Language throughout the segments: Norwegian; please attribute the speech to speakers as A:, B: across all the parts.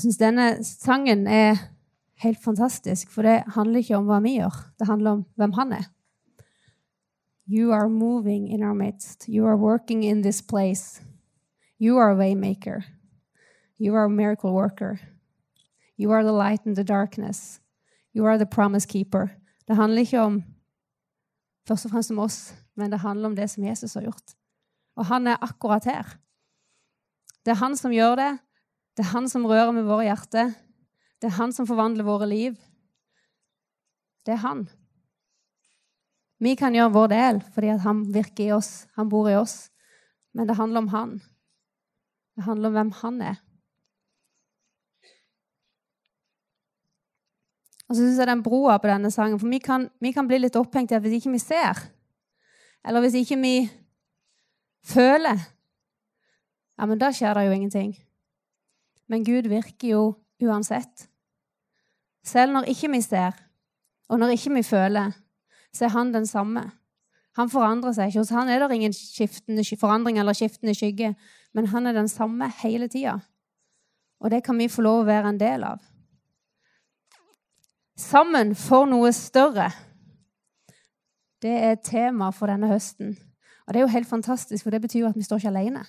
A: Jeg syns denne sangen er helt fantastisk, for det handler ikke om hva vi gjør. Det handler om hvem han er. You are moving in our midst. You are working in this place. You are a waymaker. You are a miracle worker. You are the light in the darkness. You are the promise keeper. Det handler ikke om først og fremst om oss, men det handler om det som Jesus har gjort. Og han er akkurat her. Det er han som gjør det. Det er han som rører med våre hjerter. Det er han som forvandler våre liv. Det er han. Vi kan gjøre vår del fordi han virker i oss, han bor i oss. Men det handler om han. Det handler om hvem han er. Og så syns jeg den broa på denne sangen For vi kan, vi kan bli litt opphengt i at hvis ikke vi ser, eller hvis ikke vi føler, ja, men da skjer det jo ingenting. Men Gud virker jo uansett. Selv når ikke vi ser, og når ikke vi føler, så er han den samme. Han forandrer seg ikke. Hos han er det ingen skiftende forandring eller skiftende skygge, men han er den samme hele tida. Og det kan vi få lov å være en del av. Sammen for noe større. Det er tema for denne høsten. Og det er jo helt fantastisk, for det betyr jo at vi står ikke alene.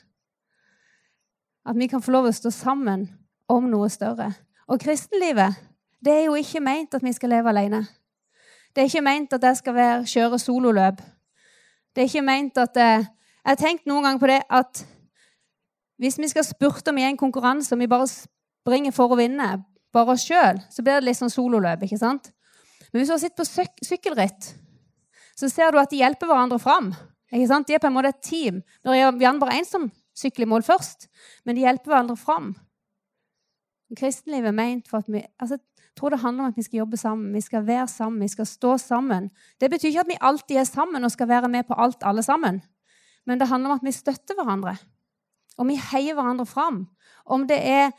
A: At vi kan få lov å stå sammen om noe større. Og kristenlivet det er jo ikke meint at vi skal leve alene. Det er ikke meint at jeg skal være, kjøre sololøp. Det er ikke meint at eh, jeg har tenkt noen ganger på det at hvis vi skal spurte om i en konkurranse, og vi bare springer for å vinne, bare oss sjøl, så blir det litt sånn sololøp. ikke sant? Men hvis du har sittet på syk sykkelritt, så ser du at de hjelper hverandre fram. ikke sant? De er på en måte et team. Det er bare én som i mål først, men de hjelper hverandre fram. Kristenlivet er meint for at vi altså, jeg tror det handler om at vi skal jobbe sammen, vi skal være sammen, vi skal stå sammen. Det betyr ikke at vi alltid er sammen og skal være med på alt, alle sammen. Men det handler om at vi støtter hverandre. Og vi heier hverandre fram. Om det er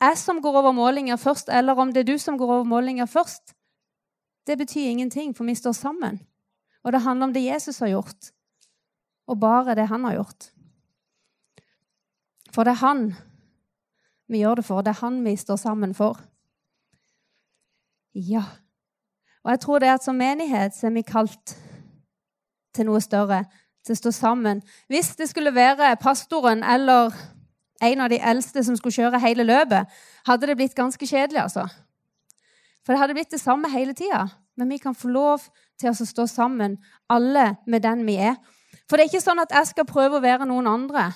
A: jeg som går over målinger først, eller om det er du som går over målinger først, det betyr ingenting, for vi står sammen. Og det handler om det Jesus har gjort, og bare det han har gjort. For det er han vi gjør det for. Det er han vi står sammen for. Ja. Og jeg tror det at som menighet så er vi kalt til noe større, til å stå sammen. Hvis det skulle være pastoren eller en av de eldste som skulle kjøre hele løpet, hadde det blitt ganske kjedelig, altså. For det hadde blitt det samme hele tida. Men vi kan få lov til å stå sammen, alle med den vi er. For det er ikke sånn at jeg skal prøve å være noen andre,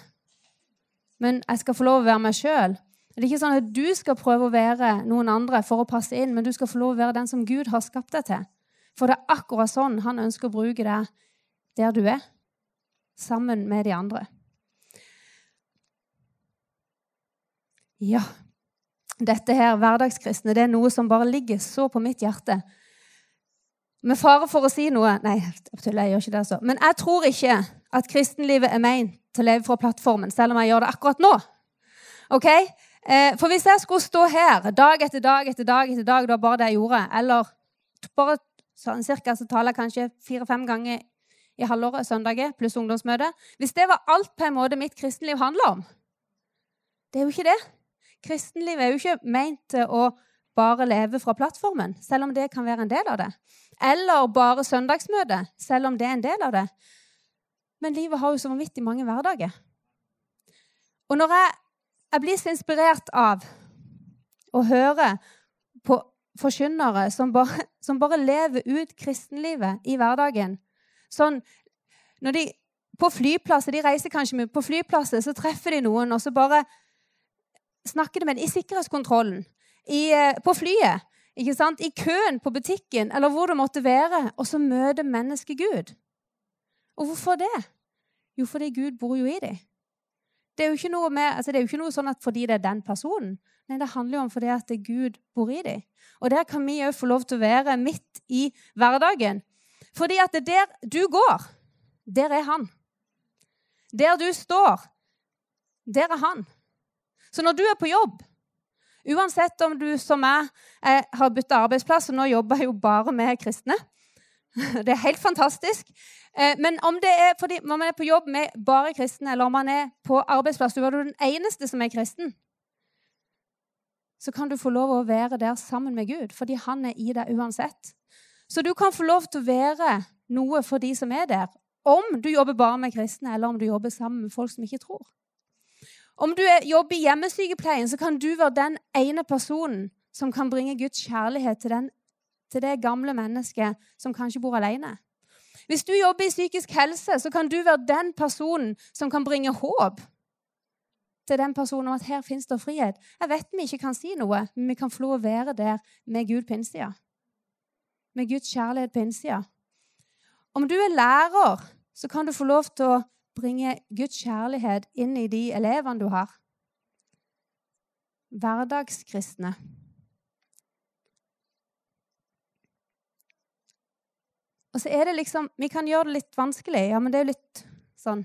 A: men jeg skal få lov å være meg sjøl. Det er ikke sånn at du skal prøve å være noen andre for å passe inn, men du skal få lov å være den som Gud har skapt deg til. For det er akkurat sånn han ønsker å bruke deg der du er, sammen med de andre. Ja, dette her, hverdagskristne, det er noe som bare ligger så på mitt hjerte. Med fare for å si noe Nei, jeg gjør ikke det, så. Men jeg tror ikke at kristenlivet er meint til å leve fra plattformen, selv om jeg gjør det akkurat nå. Ok? Eh, for hvis jeg skulle stå her dag etter dag etter dag, etter dag, det var bare det jeg gjorde, eller bare sånn cirka så taler jeg kanskje fire-fem ganger i halvåret, søndager, pluss ungdomsmøte Hvis det var alt på en måte mitt kristenliv handler om Det er jo ikke det. Kristenlivet er jo ikke meint til å bare leve fra plattformen, selv om det kan være en del av det. Eller bare søndagsmøte, selv om det er en del av det. Men livet har jo så vanvittig mange hverdager. Og når jeg jeg blir så inspirert av å høre på forkynnere som bare, som bare lever ut kristenlivet i hverdagen. Sånn, når de på flyplasser, De reiser kanskje mye. På flyplasser så treffer de noen, og så bare snakker de med dem i sikkerhetskontrollen. I, eh, på flyet. ikke sant? I køen på butikken, eller hvor det måtte være. Og så møter mennesket Gud. Og hvorfor det? Jo, fordi Gud bor jo i dem. Det er jo ikke noe, med, altså det er jo ikke noe sånn at fordi det er den personen. Nei, det handler jo om fordi at Gud bor i dem. Og der kan vi òg få lov til å være midt i hverdagen. Fordi at det der du går, der er han. Der du står, der er han. Så når du er på jobb, uansett om du som meg har bytta arbeidsplass, og nå jobber jeg jo bare med kristne Det er helt fantastisk. Eh, men om er fordi om man er på jobb med bare kristne, eller om man er på arbeidsplass, du er den eneste som er kristen, så kan du få lov å være der sammen med Gud, fordi han er i deg uansett. Så du kan få lov til å være noe for de som er der, om du jobber bare med kristne, eller om du jobber sammen med folk som ikke tror. Om du jobber i hjemmesykepleien, så kan du være den ene personen som kan bringe Guds kjærlighet til, den, til det gamle mennesket som kanskje bor alene. Hvis du jobber i psykisk helse, så kan du være den personen som kan bringe håp til den personen om at her fins det frihet. Jeg vet vi ikke kan si noe, men vi kan få lov å være der med Gud på innsida. Med Guds kjærlighet på innsida. Om du er lærer, så kan du få lov til å bringe Guds kjærlighet inn i de elevene du har. Hverdagskristne. Og så er det liksom Vi kan gjøre det litt vanskelig, ja, men det er jo litt sånn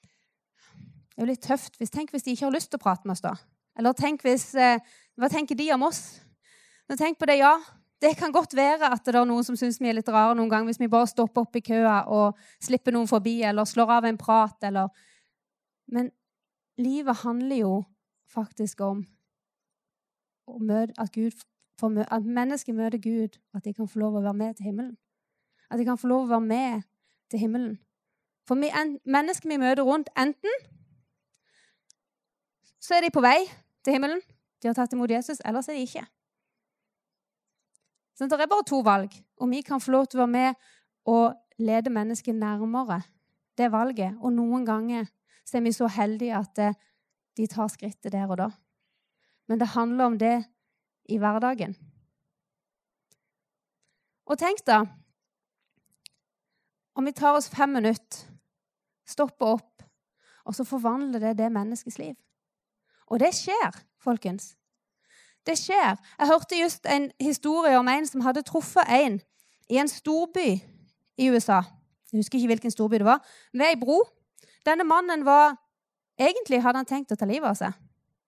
A: Det er jo litt tøft. Hvis, tenk hvis de ikke har lyst til å prate med oss, da. Eller tenk hvis eh, Hva tenker de om oss? Men tenk på det, ja. Det kan godt være at det er noen som syns vi er litt rare noen ganger hvis vi bare stopper opp i køa og slipper noen forbi eller slår av en prat eller Men livet handler jo faktisk om at, Gud, at mennesker møter Gud, at de kan få lov å være med til himmelen. At de kan få lov å være med til himmelen. For vi, mennesker vi møter rundt, enten så er de på vei til himmelen, de har tatt imot Jesus, eller så er de ikke. Så det er bare to valg. Og vi kan få lov til å være med og lede mennesket nærmere det valget. Og noen ganger så er vi så heldige at eh, de tar skrittet der og da. Men det handler om det i hverdagen. Og tenk da om vi tar oss fem minutter, stopper opp, og så forvandler det det menneskets liv. Og det skjer, folkens. Det skjer. Jeg hørte just en historie om en som hadde truffet en i en storby i USA. Jeg husker ikke hvilken storby det var. Ved ei bro. Denne mannen var Egentlig hadde han tenkt å ta livet av seg.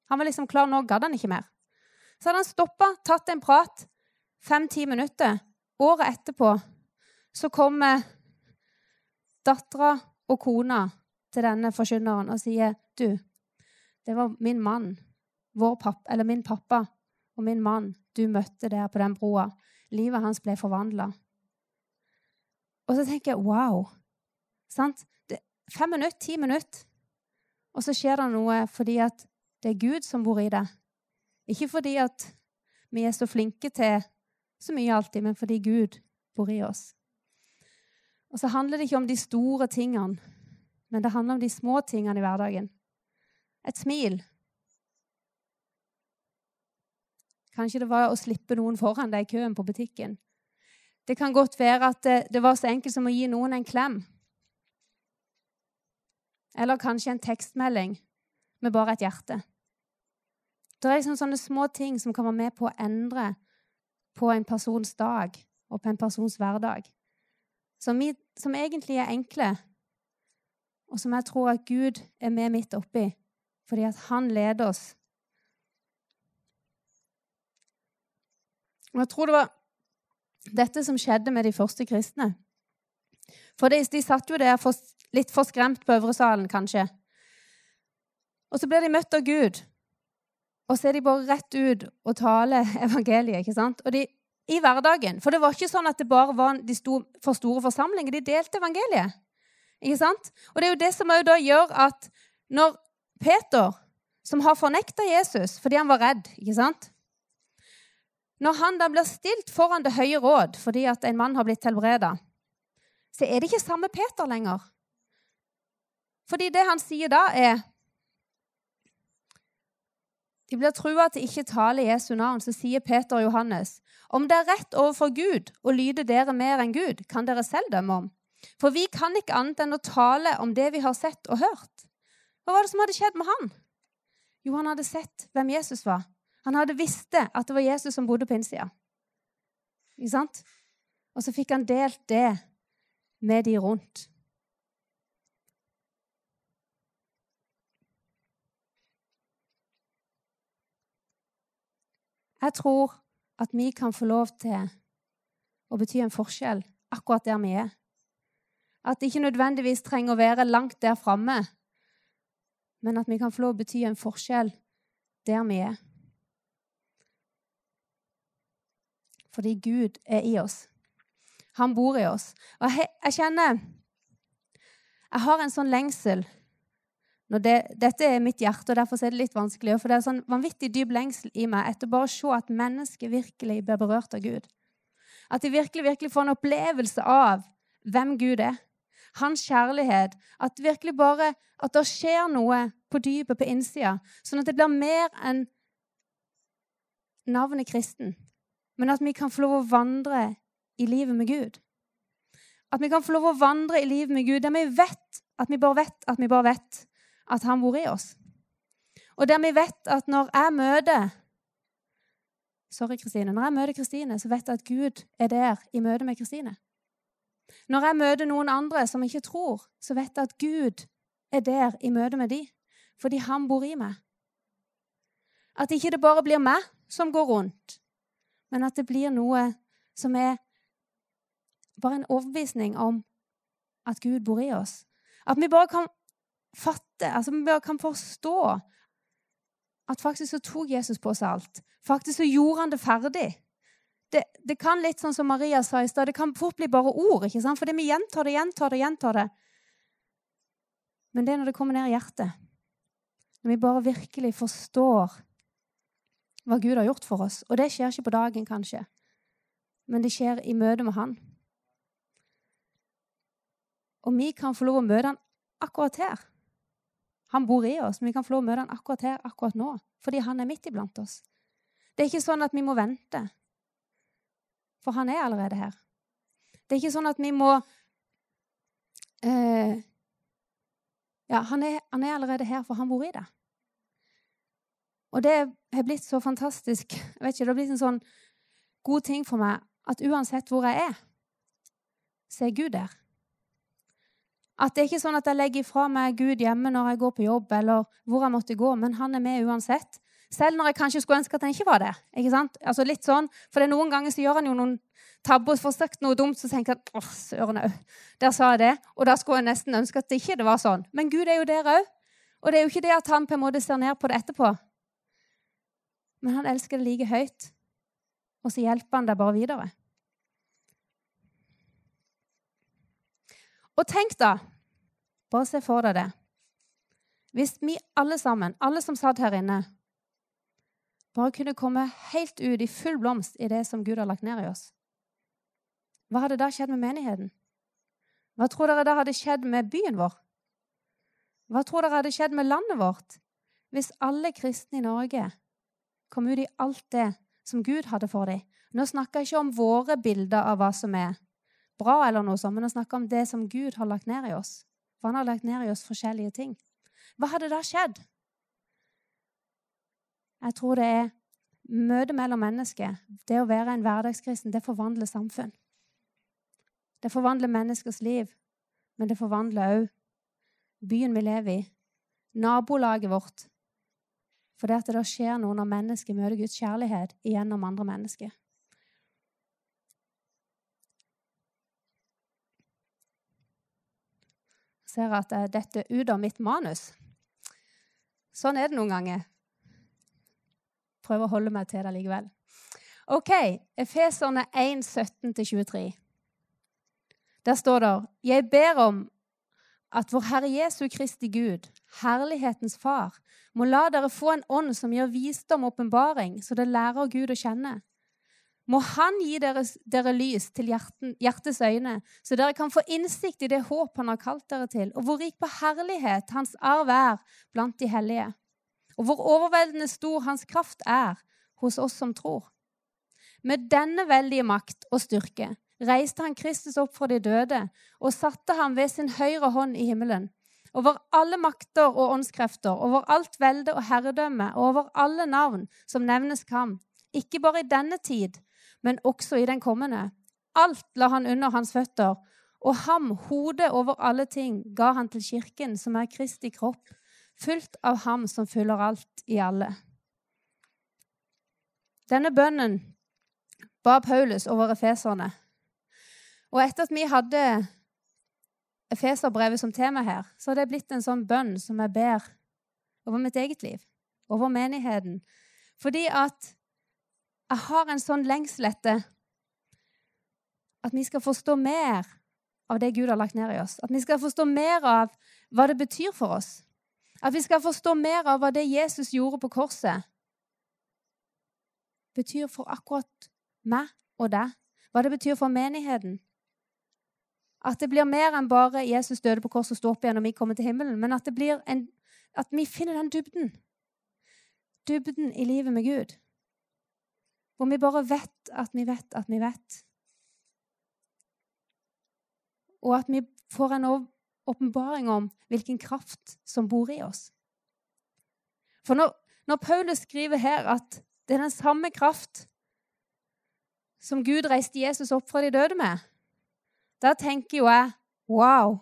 A: Han var liksom klar, nå gadd han ikke mer. Så hadde han stoppa, tatt en prat. Fem-ti minutter. Året etterpå så kommer dattera og kona til denne forkynneren og sier du, det var min mann, vår pappa, eller min pappa og min mann du møtte der på den broa. Livet hans ble forvandla. Og så tenker jeg wow. Sant? Fem minutter, ti minutter, og så skjer det noe fordi at det er Gud som bor i det. Ikke fordi at vi er så flinke til så mye alltid, men fordi Gud bor i oss. Og så handler det ikke om de store tingene, men det handler om de små tingene i hverdagen. Et smil. Kanskje det var å slippe noen foran deg i køen på butikken. Det kan godt være at det, det var så enkelt som å gi noen en klem. Eller kanskje en tekstmelding med bare et hjerte. Det er liksom sånne små ting som kan være med på å endre på en persons dag og på en persons hverdag som, vi, som egentlig er enkle, og som jeg tror at Gud er med midt oppi, fordi at han leder oss. Og Jeg tror det var dette som skjedde med de første kristne. For de, de satt jo der for, litt for skremt på øvresalen, kanskje. Og så blir de møtt av Gud, og så er de bare rett ut og taler evangeliet. ikke sant? Og de i hverdagen. For det var ikke sånn at det bare var de sto for store forsamlinger. De delte evangeliet. Ikke sant? Og det er jo det som da gjør at når Peter, som har fornekta Jesus fordi han var redd ikke sant? Når han da blir stilt foran Det høye råd fordi at en mann har blitt helbreda, så er det ikke samme Peter lenger. Fordi det han sier da, er de blir trua til ikke tale Jesu navn, så sier Peter og Johannes om det er rett overfor Gud å lyde dere mer enn Gud, kan dere selv dømme om. For vi kan ikke annet enn å tale om det vi har sett og hørt. Hva var det som hadde skjedd med han? Jo, han hadde sett hvem Jesus var. Han hadde visst at det var Jesus som bodde på innsida. Ikke sant? Og så fikk han delt det med de rundt. Jeg tror at vi kan få lov til å bety en forskjell akkurat der vi er. At det ikke nødvendigvis trenger å være langt der framme, men at vi kan få lov til å bety en forskjell der vi er. fordi Gud er i oss. Han bor i oss. Og jeg, kjenner Jeg har en sånn lengsel det, Dette er mitt hjerte, og derfor er det litt vanskelig. For det er sånn vanvittig dyp lengsel i meg etter bare å se at mennesket virkelig blir berørt av Gud. At de virkelig, virkelig får en opplevelse av hvem Gud er. Hans kjærlighet. At virkelig bare at det skjer noe på dypet, på innsida. Sånn at det blir mer enn navnet kristen. Men at vi kan få lov å vandre i livet med Gud. At vi kan få lov å vandre i livet med Gud der vi vet at vi bare vet at vi bare vet at han bor i oss. Og der vi vet at når jeg møter Sorry, Kristine. Når jeg møter Kristine, så vet jeg at Gud er der i møte med Kristine. Når jeg møter noen andre som ikke tror, så vet jeg at Gud er der i møte med dem, fordi han bor i meg. At ikke det bare blir meg som går rundt, men at det blir noe som er bare en overbevisning om at Gud bor i oss. At vi bare kan fatte, altså vi kan forstå at faktisk så tok Jesus på seg alt. Faktisk så gjorde han det ferdig. Det, det kan litt sånn som Maria sa i stad, det kan fort bli bare ord. ikke sant? Fordi vi gjentar det, gjentar det, gjentar det. Men det er når det kommer ned i hjertet. Når vi bare virkelig forstår hva Gud har gjort for oss. Og det skjer ikke på dagen, kanskje, men det skjer i møte med Han. Og vi kan få lov å møte Han akkurat her. Han bor i oss, men vi kan få lov å møte han akkurat her, akkurat nå. Fordi han er midt iblant oss. Det er ikke sånn at vi må vente, for han er allerede her. Det er ikke sånn at vi må eh, Ja, han er, han er, allerede her, for han bor i det. Og det har blitt så fantastisk. Jeg vet ikke, Det har blitt en sånn god ting for meg at uansett hvor jeg er, så er Gud der. At det er ikke sånn at jeg legger ifra meg Gud hjemme når jeg går på jobb, eller hvor jeg måtte gå, men han er med uansett. Selv når jeg kanskje skulle ønske at han ikke var det. ikke sant? Altså litt sånn, For noen ganger så gjør han jo noen tabber og får sagt noe dumt, så tenker han åh, søren òg. Der sa jeg det. Og da skulle jeg nesten ønske at det ikke det var sånn. Men Gud er jo der òg. Og det er jo ikke det at han på en måte ser ned på det etterpå. Men han elsker det like høyt. Og så hjelper han deg bare videre. Og tenk, da Bare se for deg det. Hvis vi alle sammen, alle som satt her inne, bare kunne komme helt ut i full blomst i det som Gud har lagt ned i oss, hva hadde da skjedd med menigheten? Hva tror dere da hadde skjedd med byen vår? Hva tror dere hadde skjedd med landet vårt hvis alle kristne i Norge kom ut i alt det som Gud hadde for dem? Nå snakker jeg ikke om våre bilder av hva som er bra, eller noe sånt, men å snakke om det som Gud har lagt ned i oss. For han har lagt ned i oss forskjellige ting. Hva hadde da skjedd? Jeg tror det er møtet mellom mennesker, det å være en hverdagskristen, det forvandler samfunn. Det forvandler menneskers liv, men det forvandler òg byen vi lever i, nabolaget vårt. For det at det skjer noe når mennesker møter Guds kjærlighet gjennom andre mennesker. Ser at jeg detter ut av mitt manus. Sånn er det noen ganger. Prøver å holde meg til det likevel. OK. Efeserne 1, 17-23. Der står det Jeg ber om at vår Herre Jesu Kristi Gud, herlighetens Far, må la dere få en ånd som gir visdom og åpenbaring, så dere lærer Gud å kjenne må Han gi dere, dere lys til hjerten, hjertets øyne, så dere kan få innsikt i det håp Han har kalt dere til, og hvor rik på herlighet Hans arv er blant de hellige, og hvor overveldende stor Hans kraft er hos oss som tror. Med denne veldige makt og styrke reiste han Kristus opp fra de døde og satte ham ved sin høyre hånd i himmelen. Over alle makter og åndskrefter, over alt velde og herredømme, og over alle navn som nevnes kam, ikke bare i denne tid, men også i den kommende. Alt la han under hans føtter, og ham, hodet over alle ting, ga han til kirken, som er Kristi kropp, fullt av ham som fyller alt i alle. Denne bønnen ba Paulus over efeserne. Og etter at vi hadde Efeserbrevet som tema her, så har det blitt en sånn bønn som jeg ber over mitt eget liv, over menigheten. Fordi at jeg har en sånn lengsel etter at vi skal forstå mer av det Gud har lagt ned i oss. At vi skal forstå mer av hva det betyr for oss. At vi skal forstå mer av hva det Jesus gjorde på korset, betyr for akkurat meg og deg. Hva det betyr for menigheten. At det blir mer enn bare Jesus døde på korset og sto opp igjen når vi kommer til himmelen, men at, en, at vi finner den dybden. Dybden i livet med Gud. Hvor vi bare vet at vi vet at vi vet. Og at vi får en åpenbaring om hvilken kraft som bor i oss. For når, når Paulus skriver her at det er den samme kraft som Gud reiste Jesus opp fra de døde med, da tenker jo jeg wow.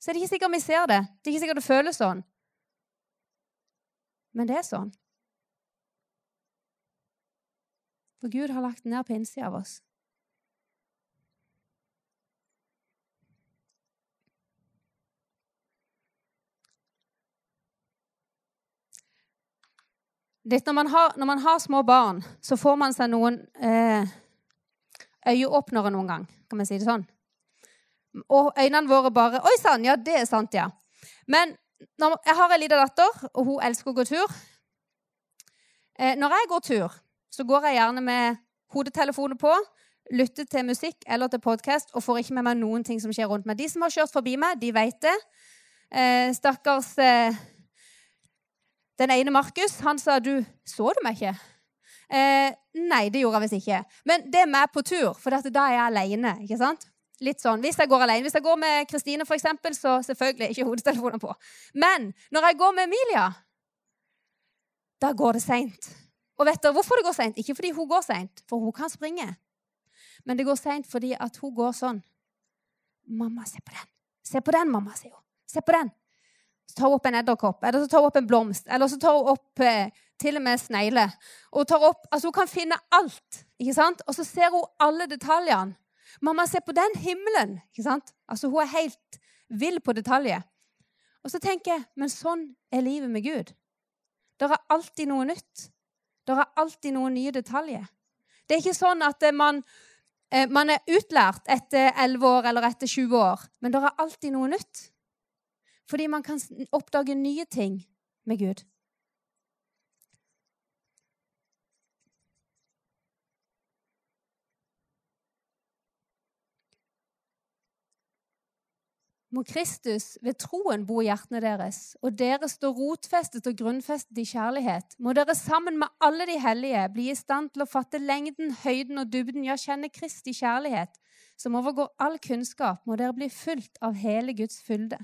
A: Så er det ikke sikkert vi ser det. Det er ikke sikkert det føles sånn. Men det er sånn. For Gud har lagt den ned på innsida av oss. Litt, når, man har, når, man har, små barn, så får man seg noen eh, øyeåpnere noen gang. Kan man si det sånn? Og øynene våre bare Oi sann! Ja, det er sant, ja. Men når, jeg har en liten datter, og hun elsker å gå tur. Eh, når jeg går tur, så går jeg gjerne med hodetelefoner på, lytter til musikk eller til podkast og får ikke med meg noen ting som skjer rundt meg. De som har kjørt forbi meg, de vet det. Eh, stakkars eh, den ene Markus han sa du så du meg ikke. Eh, nei, det gjorde jeg visst ikke. Men det er meg på tur, for da er jeg alene. ikke sant? Litt sånn, Hvis jeg går alene. Hvis jeg går med Kristine, eksempel, så selvfølgelig ikke hodetelefoner på. Men når jeg går med Emilia, da går det seint. Og vet dere hvorfor det går seint? Ikke fordi hun går seint, for hun kan springe. Men det går seint fordi at hun går sånn. 'Mamma, se på den.' 'Se på den, mamma', sier hun. 'Se på den.' Så tar hun opp en edderkopp, eller så tar hun opp en blomst, eller så tar hun opp eh, til og med snegle. Og tar opp, altså Hun kan finne alt. ikke sant? Og så ser hun alle detaljene. Mamma, se på den himmelen! ikke sant? Altså Hun er helt vill på detaljer. Og så tenker jeg, men sånn er livet med Gud. Det er alltid noe nytt. Det er alltid noen nye detaljer. Det er ikke sånn at eh, man, eh, man er utlært etter 11 år eller etter 20 år, men det er alltid noe nytt. Fordi man kan oppdage nye ting med Gud. Må Kristus ved troen bo i hjertene deres, og dere står rotfestet og grunnfestet i kjærlighet. Må dere sammen med alle de hellige bli i stand til å fatte lengden, høyden og dybden, ja, kjenne Kristi kjærlighet, som overgår all kunnskap. Må dere bli fulgt av hele Guds fylde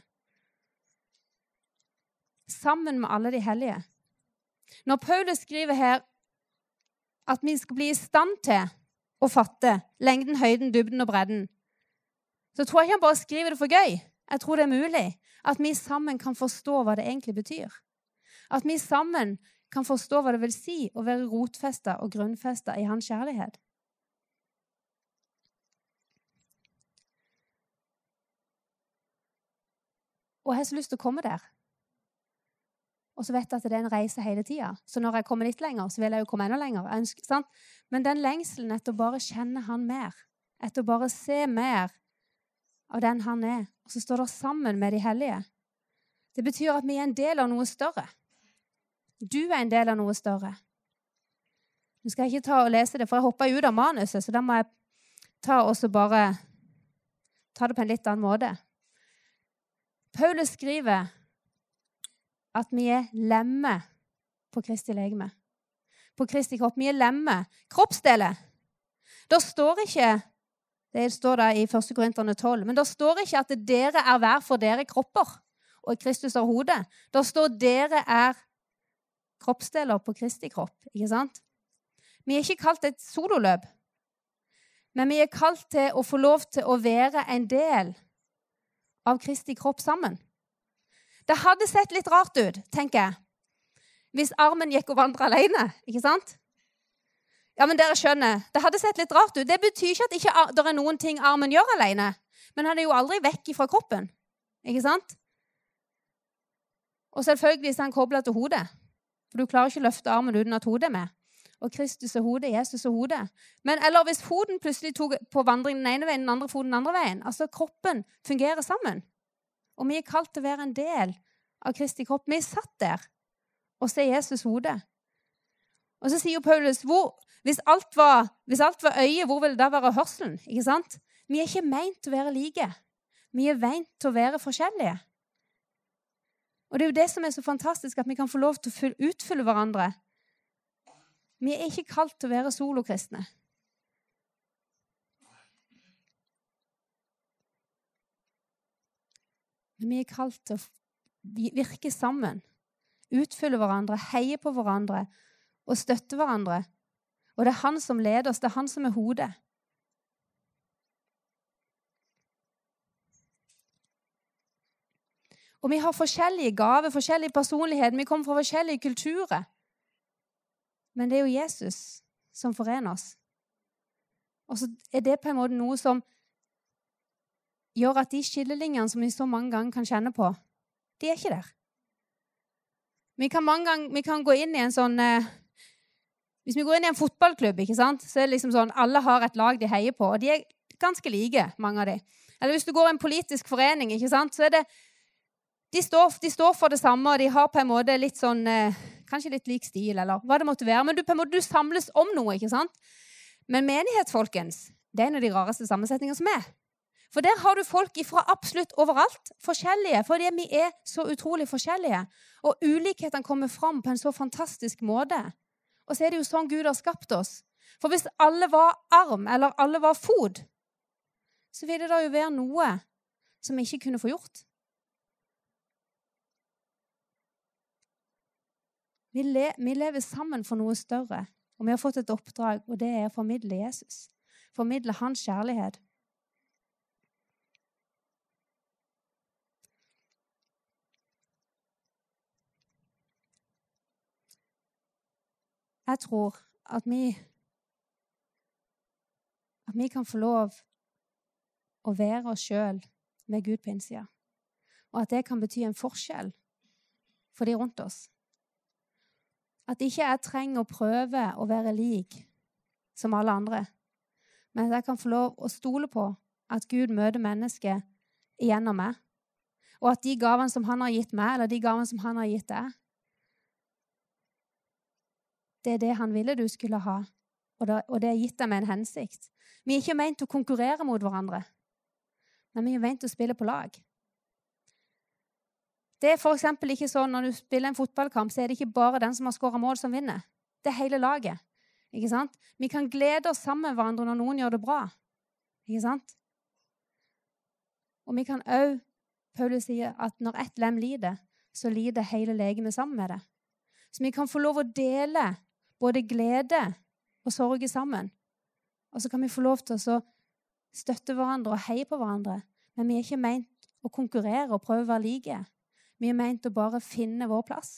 A: sammen med alle de hellige. Når Paulus skriver her at vi skal bli i stand til å fatte lengden, høyden, dybden og bredden, så tror jeg ikke han bare skriver det for gøy. Jeg tror det er mulig at vi sammen kan forstå hva det egentlig betyr. At vi sammen kan forstå hva det vil si å være rotfesta og grunnfesta i hans kjærlighet. Og jeg har så lyst til å komme der. Og så vet jeg at det er en reise hele tida. Så når jeg kommer litt lenger, så vil jeg jo komme enda lenger. Ønsker, Men den lengselen etter å bare kjenne han mer, etter å bare se mer av den han er, og så står det sammen med de hellige Det betyr at vi er en del av noe større. Du er en del av noe større. Nå skal jeg ikke ta og lese det, for jeg hoppa ut av manuset, så da må jeg ta bare ta det på en litt annen måte. Paulus skriver at vi er lemme på Kristi legeme. På Kristi kropp. Vi er lemme. Kroppsdeler. Det står ikke det står da i 1. Korinterne 12. Men det står ikke at dere er hver for dere kropper, og Kristus har hodet. Det står dere er kroppsdeler på Kristi kropp. ikke sant? Vi er ikke kalt et sololøp, men vi er kalt til å få lov til å være en del av Kristi kropp sammen. Det hadde sett litt rart ut, tenker jeg, hvis armen gikk og vandra alene. Ikke sant? Ja, men dere skjønner, Det hadde sett litt rart ut. Det betyr ikke at det ikke er noen ting armen gjør alene. Men han er jo aldri vekk fra kroppen. Ikke sant? Og selvfølgelig er han kobla til hodet. For du klarer ikke å løfte armen uten at hodet er med. Og Kristus er hodet, Jesus er hodet. Men eller hvis foten plutselig tok på vandring den ene veien, den andre foten den andre veien. Altså kroppen fungerer sammen. Og vi er kalt til å være en del av Kristi kropp. Vi er satt der og ser Jesus hodet. Og så sier Paulus hvor, hvis, alt var, hvis alt var øye, hvor vil det da være hørselen? Ikke sant? Vi er ikke meint til å være like. Vi er meint til å være forskjellige. Og det er jo det som er så fantastisk, at vi kan få lov til å utfylle hverandre. Vi er ikke kalt til å være solokristne. Men vi er kalt til å virke sammen, utfylle hverandre, heie på hverandre og støtte hverandre. Og det er han som leder oss, det er han som er hodet. Og vi har forskjellige gaver, forskjellige personligheter, vi kommer fra forskjellige kulturer. Men det er jo Jesus som forener oss. Og så er det på en måte noe som gjør at de skillelinjene som vi så mange ganger kan kjenne på, de er ikke der. Vi kan mange ganger vi kan gå inn i en sånn eh, Hvis vi går inn i en fotballklubb, ikke sant, så er det liksom sånn alle har et lag de heier på, og de er ganske like, mange av de. Eller hvis du går i en politisk forening, ikke sant, så er det de står, de står, for det samme, og de har på en måte litt sånn eh, Kanskje litt lik stil, eller hva det måtte være. Men du, på en måte, du samles om noe, ikke sant? Men menighet, folkens, det er en av de rareste sammensetningene som er. For der har du folk fra absolutt overalt, forskjellige, fordi vi er så utrolig forskjellige. Og ulikhetene kommer fram på en så fantastisk måte. Og så er det jo sånn Gud har skapt oss. For hvis alle var arm, eller alle var fot, så ville det jo være noe som vi ikke kunne få gjort. Vi, le, vi, lever sammen for noe større, og vi har fått et oppdrag, og det er å formidle Jesus. Formidle hans kjærlighet. Jeg tror at vi at vi kan få lov å være oss sjøl med Gud på innsida. Og at det kan bety en forskjell for de rundt oss. At ikke jeg trenger å prøve å være lik som alle andre, men at jeg kan få lov å stole på at Gud møter mennesket gjennom meg, og at de gavene som han har gitt meg, eller de gavene som han har gitt deg, det er det han ville du skulle ha, og det er gitt deg med en hensikt. Vi er ikke meint å konkurrere mot hverandre, men vi er meint å spille på lag. Det er f.eks. ikke sånn når du spiller en fotballkamp, så er det ikke bare den som har skåra mål, som vinner. Det er hele laget. Ikke sant? Vi kan glede oss sammen med hverandre når noen gjør det bra. Ikke sant? Og vi kan òg Paulus sier at når ett lem lider, så lider hele legemet sammen med det. Så vi kan få lov å dele både glede og sorge sammen. Og så kan vi få lov til å støtte hverandre og heie på hverandre. Men vi er ikke meint å konkurrere og prøve å være like. Vi er meint å bare finne vår plass.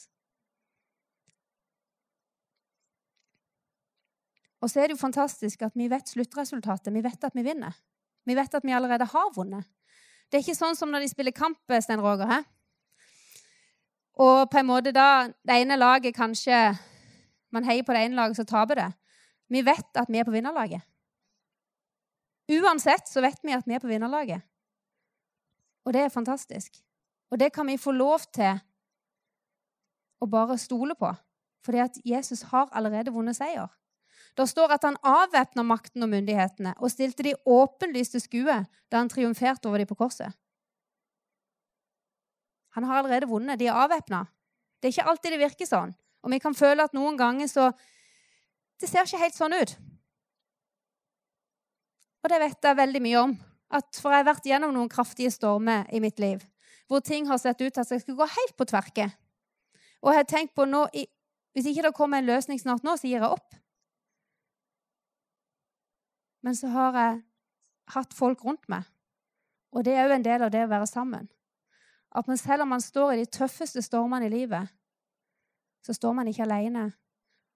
A: Og så er det jo fantastisk at vi vet sluttresultatet. Vi vet at vi vinner. Vi vet at vi allerede har vunnet. Det er ikke sånn som når de spiller kamp, Stein Roger. He? Og på en måte da det ene laget kanskje Man heier på det ene laget, så taper det. Vi vet at vi er på vinnerlaget. Uansett så vet vi at vi er på vinnerlaget. Og det er fantastisk. Og det kan vi få lov til å bare stole på, fordi at Jesus har allerede vunnet seier. Det står at han avvæpna makten og myndighetene og stilte de åpenlyst til skue da han triumferte over dem på korset. Han har allerede vunnet. De er avvæpna. Det er ikke alltid det virker sånn. Og vi kan føle at noen ganger så Det ser ikke helt sånn ut. Og det vet jeg veldig mye om. At for jeg har vært gjennom noen kraftige stormer i mitt liv hvor ting har sett ut til at jeg skal gå helt på tverke. Og jeg har tenkt på nå, Hvis ikke det kommer en løsning snart nå, så gir jeg opp. Men så har jeg hatt folk rundt meg. Og det er òg en del av det å være sammen. At selv om man står i de tøffeste stormene i livet, så står man ikke alene.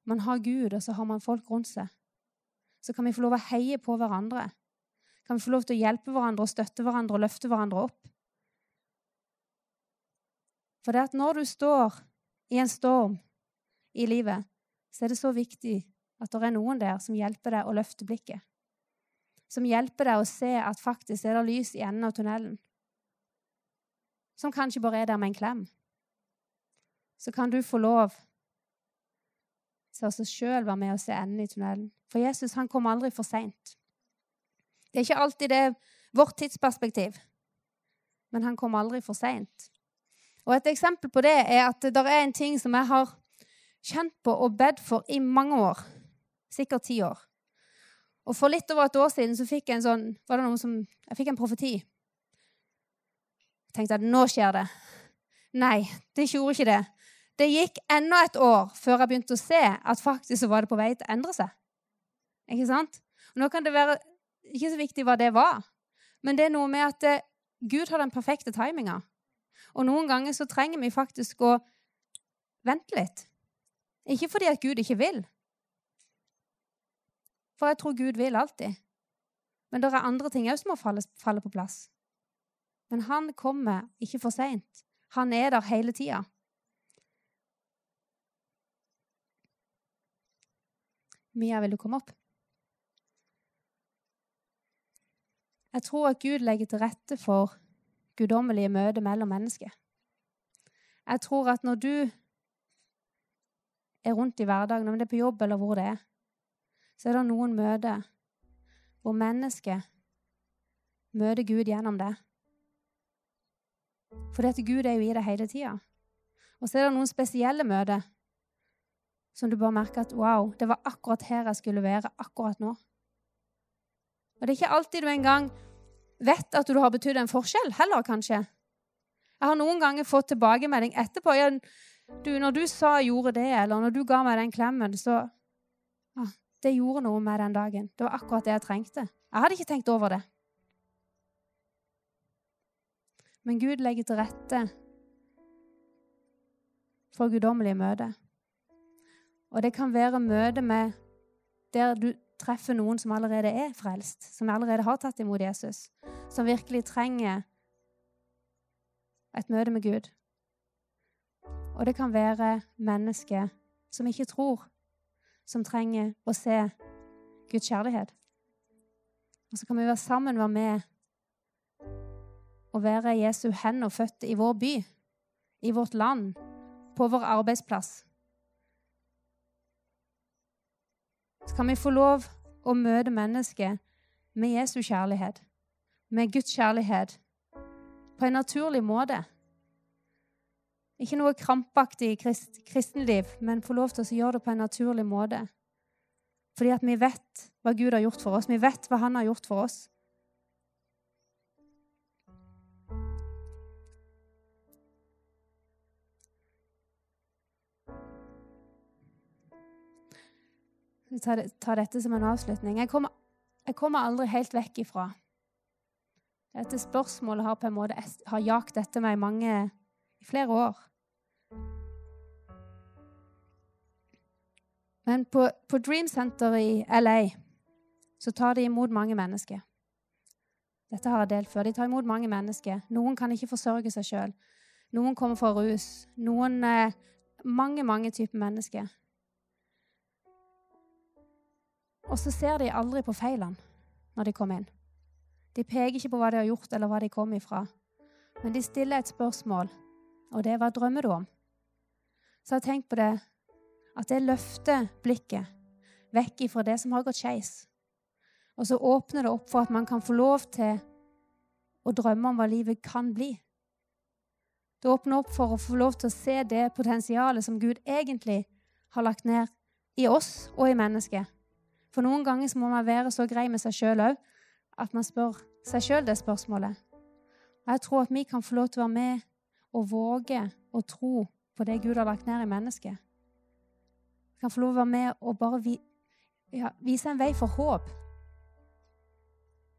A: Man har Gud, og så har man folk rundt seg. Så kan vi få lov å heie på hverandre. Kan vi få lov til å hjelpe hverandre og støtte hverandre og løfte hverandre opp. For det at når du står i en storm i livet, så er det så viktig at det er noen der som hjelper deg å løfte blikket. Som hjelper deg å se at faktisk er det lys i enden av tunnelen. Som kanskje bare er der med en klem. Så kan du få lov til å sjøl være med og se enden i tunnelen. For Jesus han kom aldri for seint. Det er ikke alltid det vårt tidsperspektiv, men han kom aldri for seint. Og Et eksempel på det er at det er en ting som jeg har kjent på og bedt for i mange år. Sikkert ti år. Og For litt over et år siden så fikk jeg en sånn, var det noen som, jeg fikk en profeti. Jeg tenkte at nå skjer det. Nei, det gjorde ikke det. Det gikk enda et år før jeg begynte å se at faktisk så var det på vei til å endre seg. Ikke sant? Nå kan det være ikke så viktig hva det var, men det er noe med at eh, Gud har den perfekte timinga. Og noen ganger så trenger vi faktisk å vente litt. Ikke fordi at Gud ikke vil. For jeg tror Gud vil alltid. Men det er andre ting òg som må falle, falle, på plass. Men han kommer ikke for seint. Han er der hele tida. Mia, vil du komme opp? Jeg tror at Gud legger til rette for guddommelige møter mellom mennesker. Jeg tror at når du er rundt i hverdagen, om det er på jobb eller hvor det er, så er det noen møter hvor mennesker møter Gud gjennom det. For dette Gud er jo i det hele tida. Og så er det noen spesielle møter som du bare merker at wow, det var akkurat her jeg skulle være akkurat nå. Og det er ikke alltid du engang vet at du har betydd en forskjell, heller, kanskje. Jeg har noen ganger fått tilbakemelding etterpå. Ja, du, når du sa jeg gjorde det, eller når du ga meg den klemmen, så ja, Det gjorde noe med den dagen. Det var akkurat det jeg trengte. Jeg hadde ikke tenkt over det. Men Gud legger til rette for guddommelige møter. Og det kan være møte med der du treffer noen som allerede er frelst, som allerede har tatt imot Jesus, som virkelig trenger et møte med Gud. Og det kan være mennesker som ikke tror, som trenger å se Guds kjærlighet. Og så kan vi være sammen, være med og være Jesu hender og føtter i vår by, i vårt land, på vår arbeidsplass. Så kan vi få lov å møte mennesket med Jesu kjærlighet, med Guds kjærlighet, på en naturlig måte. Ikke noe krampaktig krist, kristenliv, men få lov til å gjøre det på en naturlig måte. Fordi at vi vet hva Gud har gjort for oss. Vi vet hva Han har gjort for oss. Ta, tar dette som en avslutning. Jeg kommer, jeg kommer, aldri helt vekk ifra dette spørsmålet har på en måte har jagt etter meg mange, i flere år. Men på, på Dream Center i LA så tar de imot mange mennesker. Dette har jeg delt før. De tar imot mange mennesker. Noen kan ikke forsørge seg sjøl. Noen kommer fra rus. Noen eh, Mange, mange typer mennesker. Og så ser de aldri på feilene når de kommer inn. De peker ikke på hva de har gjort, eller hva de kom ifra. Men de stiller et spørsmål, og det er hva drømmer du om? Så jeg har tenkt på det at det løfter blikket vekk ifra det som har gått skeis. Og så åpner det opp for at man kan få lov til å drømme om hva livet kan bli. Det åpner opp for å få lov til å se det potensialet som Gud egentlig har lagt ned i oss og i mennesket. For noen ganger må man være så grei med seg sjøl òg at man spør seg sjøl det spørsmålet. Og jeg tror at vi kan få lov til å være med og våge å tro på det Gud har lagt ned i mennesket. Vi kan få lov til å være med og bare vi, ja, vise en vei for håp.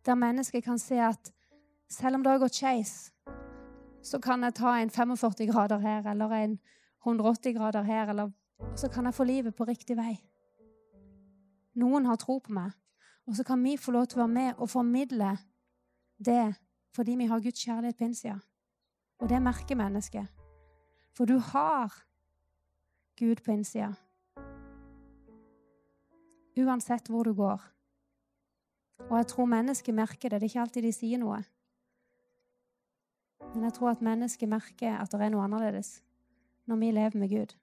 A: Der mennesket kan se at selv om det har gått skeis, så kan jeg ta en 45 grader her eller en 180 grader her, eller så kan jeg få livet på riktig vei. Noen har tro på meg. Og så kan vi få lov til å være med og formidle det fordi vi har Guds kjærlighet på innsida. Og det merker mennesket. For du har Gud på innsida. Uansett hvor du går. Og jeg tror mennesket merker det. Det er ikke alltid de sier noe. Men jeg tror at mennesket merker at det er noe annerledes når vi lever med Gud.